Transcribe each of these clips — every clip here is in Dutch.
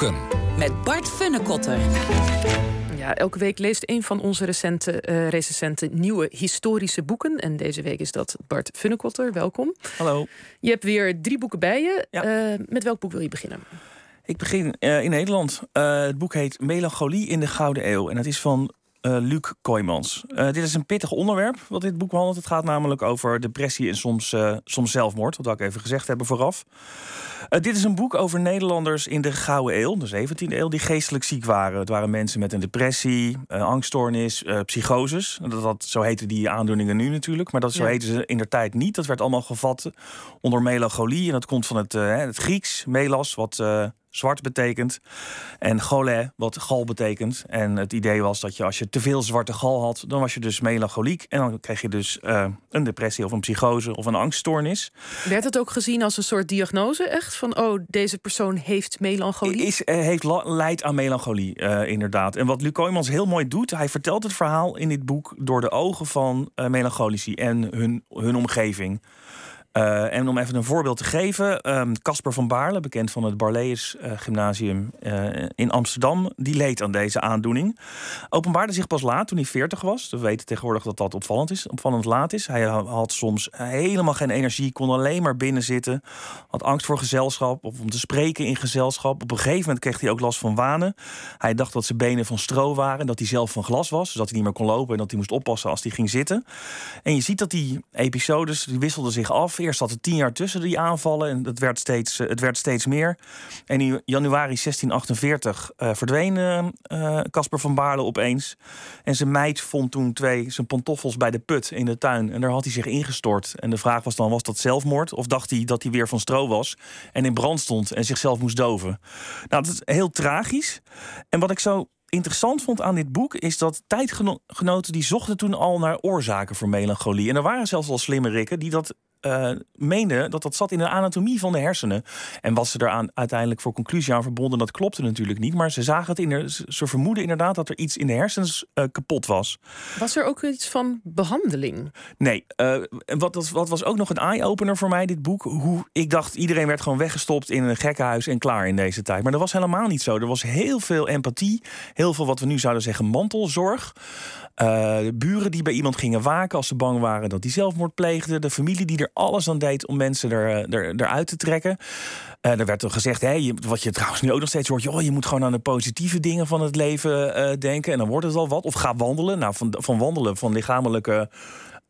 Boeken. Met Bart Funnekotter. Ja, elke week leest een van onze recente uh, recensenten nieuwe historische boeken. En deze week is dat Bart Funnekotter. Welkom. Hallo. Je hebt weer drie boeken bij je. Ja. Uh, met welk boek wil je beginnen? Ik begin uh, in Nederland. het boek heet Melancholie in de Gouden Eeuw. En het is van uh, Luc Kooijmans. Uh, dit is een pittig onderwerp wat dit boek behandelt. Het gaat namelijk over depressie en soms, uh, soms zelfmoord. Wil ik even gezegd hebben vooraf. dit is een boek over Nederlanders in de Gouden Eeuw, de 17e eeuw, die geestelijk ziek waren. Het waren mensen met een depressie, angststoornis, psychoses. Dat, dat, zo heten die aandoeningen nu natuurlijk. Maar dat, zo ja. heten ze in der tijd niet. Dat werd allemaal gevat onder melancholie. En dat komt van het, het Grieks, melas, wat zwart betekent. En gole, wat gal betekent. En het idee was dat je als je te veel zwarte gal had, dan was je dus melancholiek. En dan kreeg je dus uh, een depressie of een psychose of een angststoornis. Werd het ook gezien als een soort diagnose echt? Van oh, deze persoon heeft melancholie? Is, uh, heeft leidt aan melancholie, uh, inderdaad. En wat Luc Kooijmans heel mooi doet, hij vertelt het verhaal in dit boek door de ogen van melancholici en hun, hun omgeving. Uh, en om even een voorbeeld te geven, Casper um, van Baarle, bekend van het Barlees uh, Gymnasium uh, in Amsterdam, die leed aan deze aandoening. Openbaarde zich pas laat, toen hij 40 was. We weten tegenwoordig dat dat opvallend is, opvallend laat is. Hij had soms helemaal geen energie, kon alleen maar binnen zitten. Had angst voor gezelschap of om te spreken in gezelschap. Op een gegeven moment kreeg hij ook last van wanen. Hij dacht dat zijn benen van stro waren, dat hij zelf van glas was, dus dat hij niet meer kon lopen en dat hij moest oppassen als hij ging zitten. En je ziet dat die episodes die wisselden zich af. Eerst zat er tien jaar tussen die aanvallen en het werd steeds, het werd steeds meer. En in januari 1648 uh, verdween Casper uh, van Baarle opeens. En zijn meid vond toen twee zijn pantoffels bij de put in de tuin. En daar had hij zich ingestort. En de vraag was dan, was dat zelfmoord? Of dacht hij dat hij weer van stro was en in brand stond en zichzelf moest doven? Nou, dat is heel tragisch. En wat ik zo interessant vond aan dit boek is dat tijdgenoten die zochten toen al naar oorzaken voor melancholie. En er waren zelfs al slimmerikken die dat uh, meenden dat dat zat in de anatomie van de hersenen. En wat ze aan, uiteindelijk voor conclusie aan verbonden, dat klopte natuurlijk niet. Maar ze zagen het in de, ze vermoeden inderdaad dat er iets in de hersens uh, kapot was. Was er ook iets van behandeling? Nee. Uh, wat, wat was ook nog een eye-opener voor mij, dit boek? Hoe ik dacht, iedereen werd gewoon weggestopt in een gekkenhuis en klaar in deze tijd. Maar dat was helemaal niet zo. Er was heel veel empathie, heel veel wat we nu zouden zeggen mantelzorg. de buren die bij iemand gingen waken als ze bang waren dat die zelfmoord pleegde. De familie die er alles aan deed om mensen er, er, eruit te trekken. Uh, er werd er gezegd, hey, wat je trouwens nu ook nog steeds hoort, joh, je moet gewoon aan de positieve dingen van het leven uh, denken en dan wordt het al wat. Of ga wandelen. Nou, van, van wandelen, van lichamelijke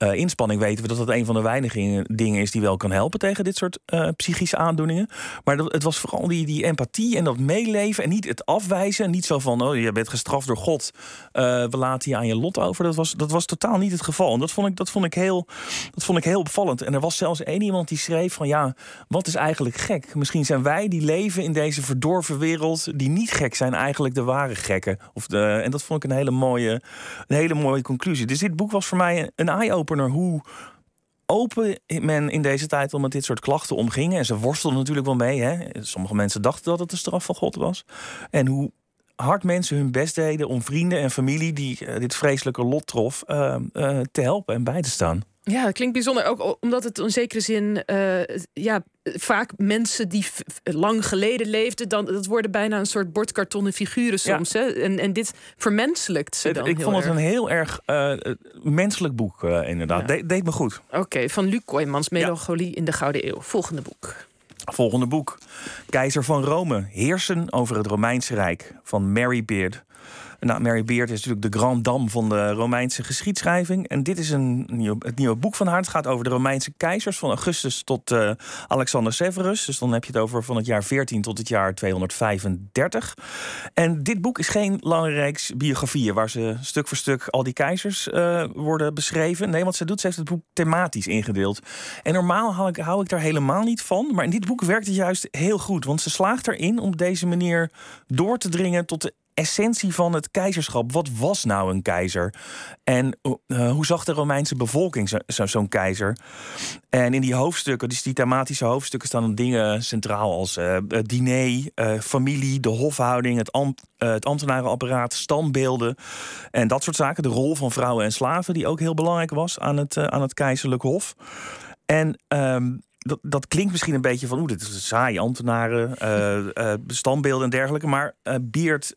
uh, inspanning weten we dat dat een van de weinige dingen is die wel kan helpen tegen dit soort uh, psychische aandoeningen. Maar dat, het was vooral die, die empathie en dat meeleven en niet het afwijzen. Niet zo van, oh, je bent gestraft door God, uh, we laten je aan je lot over. Dat was, dat was totaal niet het geval. En dat vond, ik, dat, vond ik heel, dat vond ik heel opvallend. En er was zelfs één iemand die schreef van, ja, wat is eigenlijk gek? Misschien zijn wij die leven in deze verdorven wereld, die niet gek zijn, eigenlijk de ware gekken. Of de, en dat vond ik een hele mooie, een hele mooie conclusie. Dus dit boek was voor mij een eye-opener hoe open men in deze tijd al met dit soort klachten omging. En ze worstelden natuurlijk wel mee. Hè? Sommige mensen dachten dat het de straf van God was. En hoe hard mensen hun best deden om vrienden en familie die uh, dit vreselijke lot trof, uh, uh, te helpen en bij te staan. Ja, dat klinkt bijzonder. Ook omdat het in zekere zin ja, vaak mensen die lang geleden leefden, dan dat worden bijna een soort bordkartonnen figuren soms. Ja. Hè? En, en dit vermenselijkt ze dan. Ik heel vond het een heel erg uh, menselijk boek, uh, inderdaad. Ja. De deed me goed. Oké, okay, van Luc Kooijmans, Melancholie ja. in de Gouden Eeuw. Volgende boek. Volgende boek. Keizer van Rome. Heersen over het Romeinse Rijk. Van Mary Beard. Nou, Mary Beard is natuurlijk de grand dame van de Romeinse geschiedschrijving. En dit is een nieuw, het nieuwe boek van haar. Het gaat over de Romeinse keizers van Augustus tot uh, Alexander Severus. Dus dan heb je het over van het jaar 14 tot het jaar 235. En dit boek is geen lange reeks biografieën waar ze stuk voor stuk al die keizers uh, worden beschreven. Nee, wat ze doet, ze heeft het boek thematisch ingedeeld. En normaal hou ik, hou ik daar helemaal niet van. Maar in dit boek werkt het juist heel goed. Want ze slaagt erin om op deze manier door te dringen tot de essentie van het keizerschap. Wat was nou een keizer? En uh, hoe zag de Romeinse bevolking zo'n zo, zo keizer? En in die hoofdstukken, dus die thematische hoofdstukken, staan dingen centraal als uh, diner, familie, de hofhouding, het, het ambtenarenapparaat, standbeelden en dat soort zaken. De rol van vrouwen en slaven, die ook heel belangrijk was aan het, aan het keizerlijk hof. En um, dat, dat klinkt misschien een beetje van, oeh, dit is saai, ambtenaren, uh, standbeelden en dergelijke. Maar uh, Beert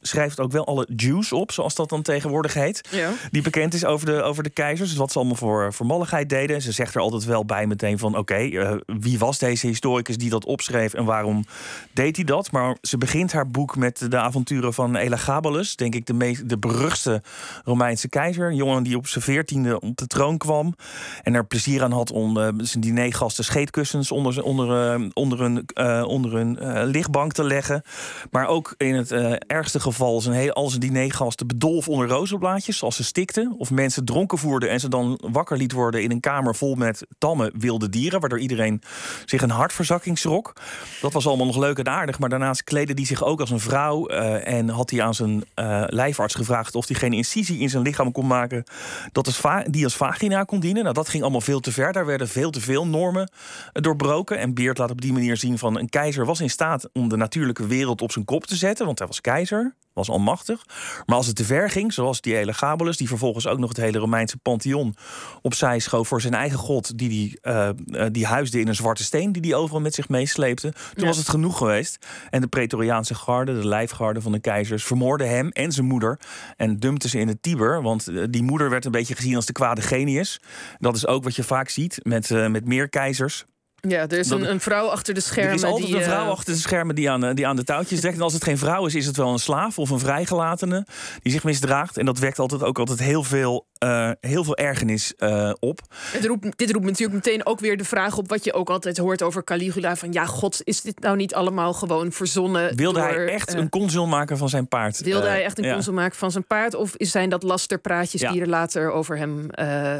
schrijft ook wel alle Jews op, zoals dat dan tegenwoordig heet. Ja. Die bekend is over de, over de keizers. Dus wat ze allemaal voor, voor malligheid deden. Ze zegt er altijd wel bij meteen van, oké, wie was deze historicus die dat opschreef en waarom deed hij dat? Maar ze begint haar boek met de avonturen van Elagabalus, denk ik de, meest, de beruchtste Romeinse keizer. Een jongen die op zijn veertiende op de troon kwam en er plezier aan had om zijn diner gasten scheetkussens onder, onder, uh, onder hun, uh, onder uh, lichtbank te leggen. Maar ook in het ergste geval zijn heel, al zijn dinergasten bedolf onder rozenblaadjes, zoals ze stikten. Of mensen dronken voerden en ze dan wakker liet worden in een kamer vol met tamme wilde dieren, waardoor iedereen zich een hartverzakking schrok. Dat was allemaal nog leuk en aardig, maar daarnaast kleedde hij zich ook als een vrouw en had hij aan zijn lijfarts gevraagd of hij geen incisie in zijn lichaam kon maken dat als die als vagina kon dienen. Nou, dat ging allemaal veel te ver. Daar werden veel te veel normen doorbroken. En Beert laat op die manier zien van een keizer was in staat om de natuurlijke wereld op zijn kop te zetten, want hij was keizer, was almachtig. Maar als het te ver ging, zoals die hele Gabelus, die vervolgens ook nog het hele Romeinse pantheon opzij schoof voor zijn eigen god, die, die, uh, die huisde in een zwarte steen, die die overal met zich meesleepte. Toen was het genoeg geweest. En de Pretoriaanse garde, de lijfgarde van de keizers, vermoorden hem en zijn moeder en dumpten ze in het Tiber. Want eh, die moeder werd een beetje gezien als de kwade genius. Dat is ook wat je vaak ziet met, uh, met meer keizers. Ja, er is een, een, vrouw achter de schermen. Er is altijd een vrouw achter de schermen die aan, die aan de touwtjes trekt. En als het geen vrouw is, is het wel een slaaf of een vrijgelatene die zich misdraagt. En dat wekt altijd ook altijd heel veel uh, heel veel ergernis uh, op. roept, dit roept natuurlijk meteen ook weer de vraag op wat je ook altijd hoort over Caligula: van ja, god, is dit nou niet allemaal gewoon verzonnen? Wilde hij echt uh, een consul maken van zijn paard? Wilde hij echt een ja. consul maken van zijn paard? Of zijn dat lasterpraatjes ja. die er later over hem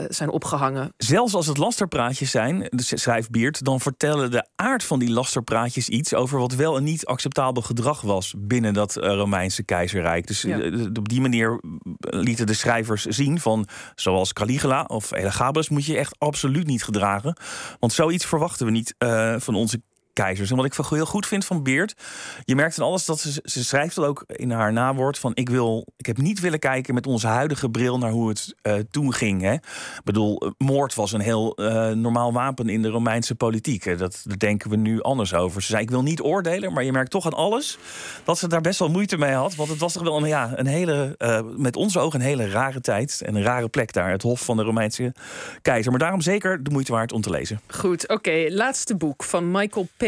zijn opgehangen? Zelfs als het lasterpraatjes zijn, schrijft Beert, dan vertellen de aard van die lasterpraatjes iets over wat wel een niet acceptabel gedrag was binnen dat Romeinse keizerrijk. Dus op die manier lieten de schrijvers zien van zoals Caligula of Elagabalus moet je echt absoluut niet gedragen. Want zoiets verwachten we niet uh, van onze keizers. En wat ik heel goed vind van Beert, je merkt in alles dat ze, ze schrijft ook in haar nawoord van ik wil, ik heb niet willen kijken met onze huidige bril naar hoe het uh, toen ging. Hè. Ik bedoel, eh, moord was een heel uh, normaal wapen in de Romeinse politiek. Dat, daar denken we nu anders over. Ze zei ik wil niet oordelen, maar je merkt toch aan alles dat ze daar best wel moeite mee had, want het was toch wel een, ja, een hele, met onze ogen een hele rare tijd en een rare plek daar, het hof van de Romeinse keizer. Maar daarom zeker de moeite waard om te lezen. Goed, oké, laatste boek van Michael P.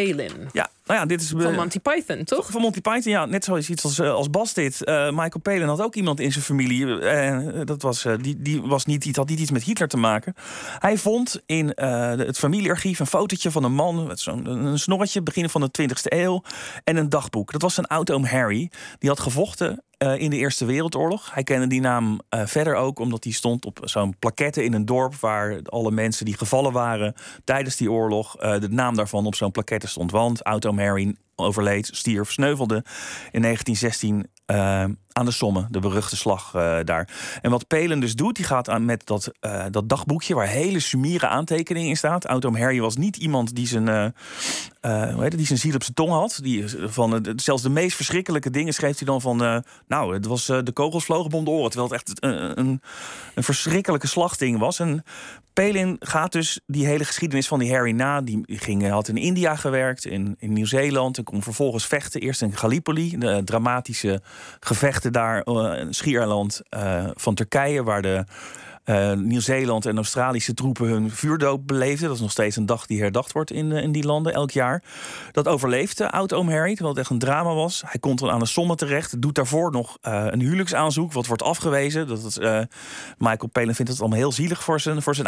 Ja, nou ja, dit is... Van eh, Monty Python, toch? Van Monty Python, ja. Net zoals iets als, eh, als Bas dit. Uh, Michael Palin had ook iemand in zijn familie. Uh, dat was, die, die, was niet, die had niet iets met Hitler te maken. Hij vond in het familiearchief een fotootje van een man... met zo'n een snorretje, begin van de 20e eeuw... en een dagboek. Dat was zijn oud-oom Harry. Die had gevochten uh, in de Eerste Wereldoorlog. Hij kende die naam uh, verder ook omdat hij stond op zo'n plaquette in een dorp waar alle mensen die gevallen waren tijdens die oorlog, uh, de naam daarvan op zo'n plaquette stond. Want Auto overleed, stierf, sneuvelde in 1916 uh, aan de Somme, de beruchte slag uh, daar. En wat Pelen dus doet, die gaat aan met dat, uh, dat dagboekje waar hele sumiere aantekeningen in staat. Autom Harry was niet iemand die zijn, hoe heet die zijn ziel op zijn tong had. Die, van, zelfs de meest verschrikkelijke dingen schreef hij dan van... nou, het was de kogels vlogen om de oren, terwijl het echt een, een, verschrikkelijke slagding was. En Pelin gaat dus die hele geschiedenis van die Harry na. Die ging, had in India gewerkt, in, in Nieuw-Zeeland... kon vervolgens vechten, eerst in Gallipoli, de dramatische gevechten daar, uh, schiereiland uh, van Turkije, waar de uh, Nieuw-Zeeland en Australische troepen hun vuurdoop beleefden. Dat is nog steeds een dag die herdacht wordt in, in die landen elk jaar. Dat overleefde oud-oom Harry, terwijl het echt een drama was. Hij komt dan aan de Somme terecht, doet daarvoor nog uh, een huwelijksaanzoek, wat wordt afgewezen. Dat is, Michael Palin vindt het allemaal heel zielig voor zijn, voor zijn.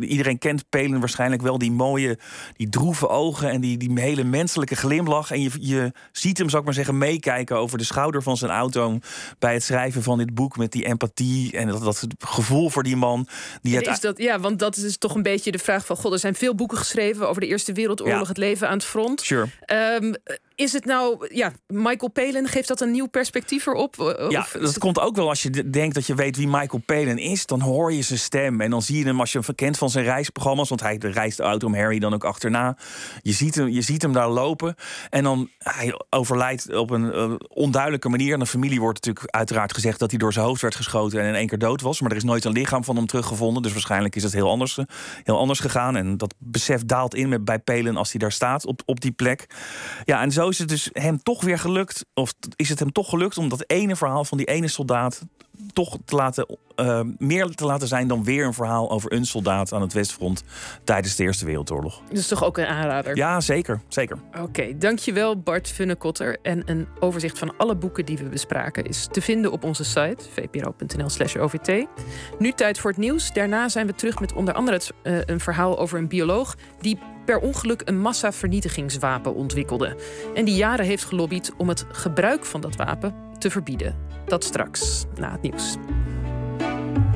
Iedereen kent Palin waarschijnlijk wel, die mooie, die droeve ogen en die, die hele menselijke glimlach. En je, je ziet hem, zou ik maar zeggen, meekijken over de schouder van zijn oud-oom bij het schrijven van dit boek met die empathie en dat, dat gevoel voor die man. Die het... is dat, ja, want dat is toch een beetje de vraag van... God, er zijn veel boeken geschreven over de Eerste Wereldoorlog... het leven aan het front. Sure. Um, is het nou, ja, Michael Palin geeft dat een nieuw perspectief erop? Ja, dat komt ook wel als je denkt dat je weet wie Michael Palin is. Dan hoor je zijn stem en dan zie je hem als je hem verkent van zijn reisprogramma's. Want hij reist de auto om Harry dan ook achterna. Je ziet hem, je ziet hem daar lopen. En dan hij overlijdt op een uh, onduidelijke manier. En de familie wordt natuurlijk uiteraard gezegd dat hij door zijn hoofd werd geschoten en in één keer dood was. Maar er is nooit een lichaam van hem teruggevonden. Dus waarschijnlijk is het heel anders, heel anders gegaan. En dat besef daalt in met, bij Palin als hij daar staat op, op die plek. Ja, en zo is het dus hem toch weer gelukt. Of is het hem toch gelukt om dat ene verhaal van die ene soldaat toch te laten, uh, meer te laten zijn dan weer een verhaal over een soldaat aan het Westfront tijdens de Eerste Wereldoorlog. Is toch ook een aanrader? Ja, zeker. zeker. Oké, dankjewel Bart Funnekotter. En een overzicht van alle boeken die we bespraken is te vinden op onze site vpro.nl/slash OVT. Nu tijd voor het nieuws. Daarna zijn we terug met onder andere het, uh, een verhaal over een bioloog die per ongeluk een massavernietigingswapen ontwikkelde. En die jaren heeft gelobbyd om het gebruik van dat wapen te verbieden. Dat straks na het nieuws.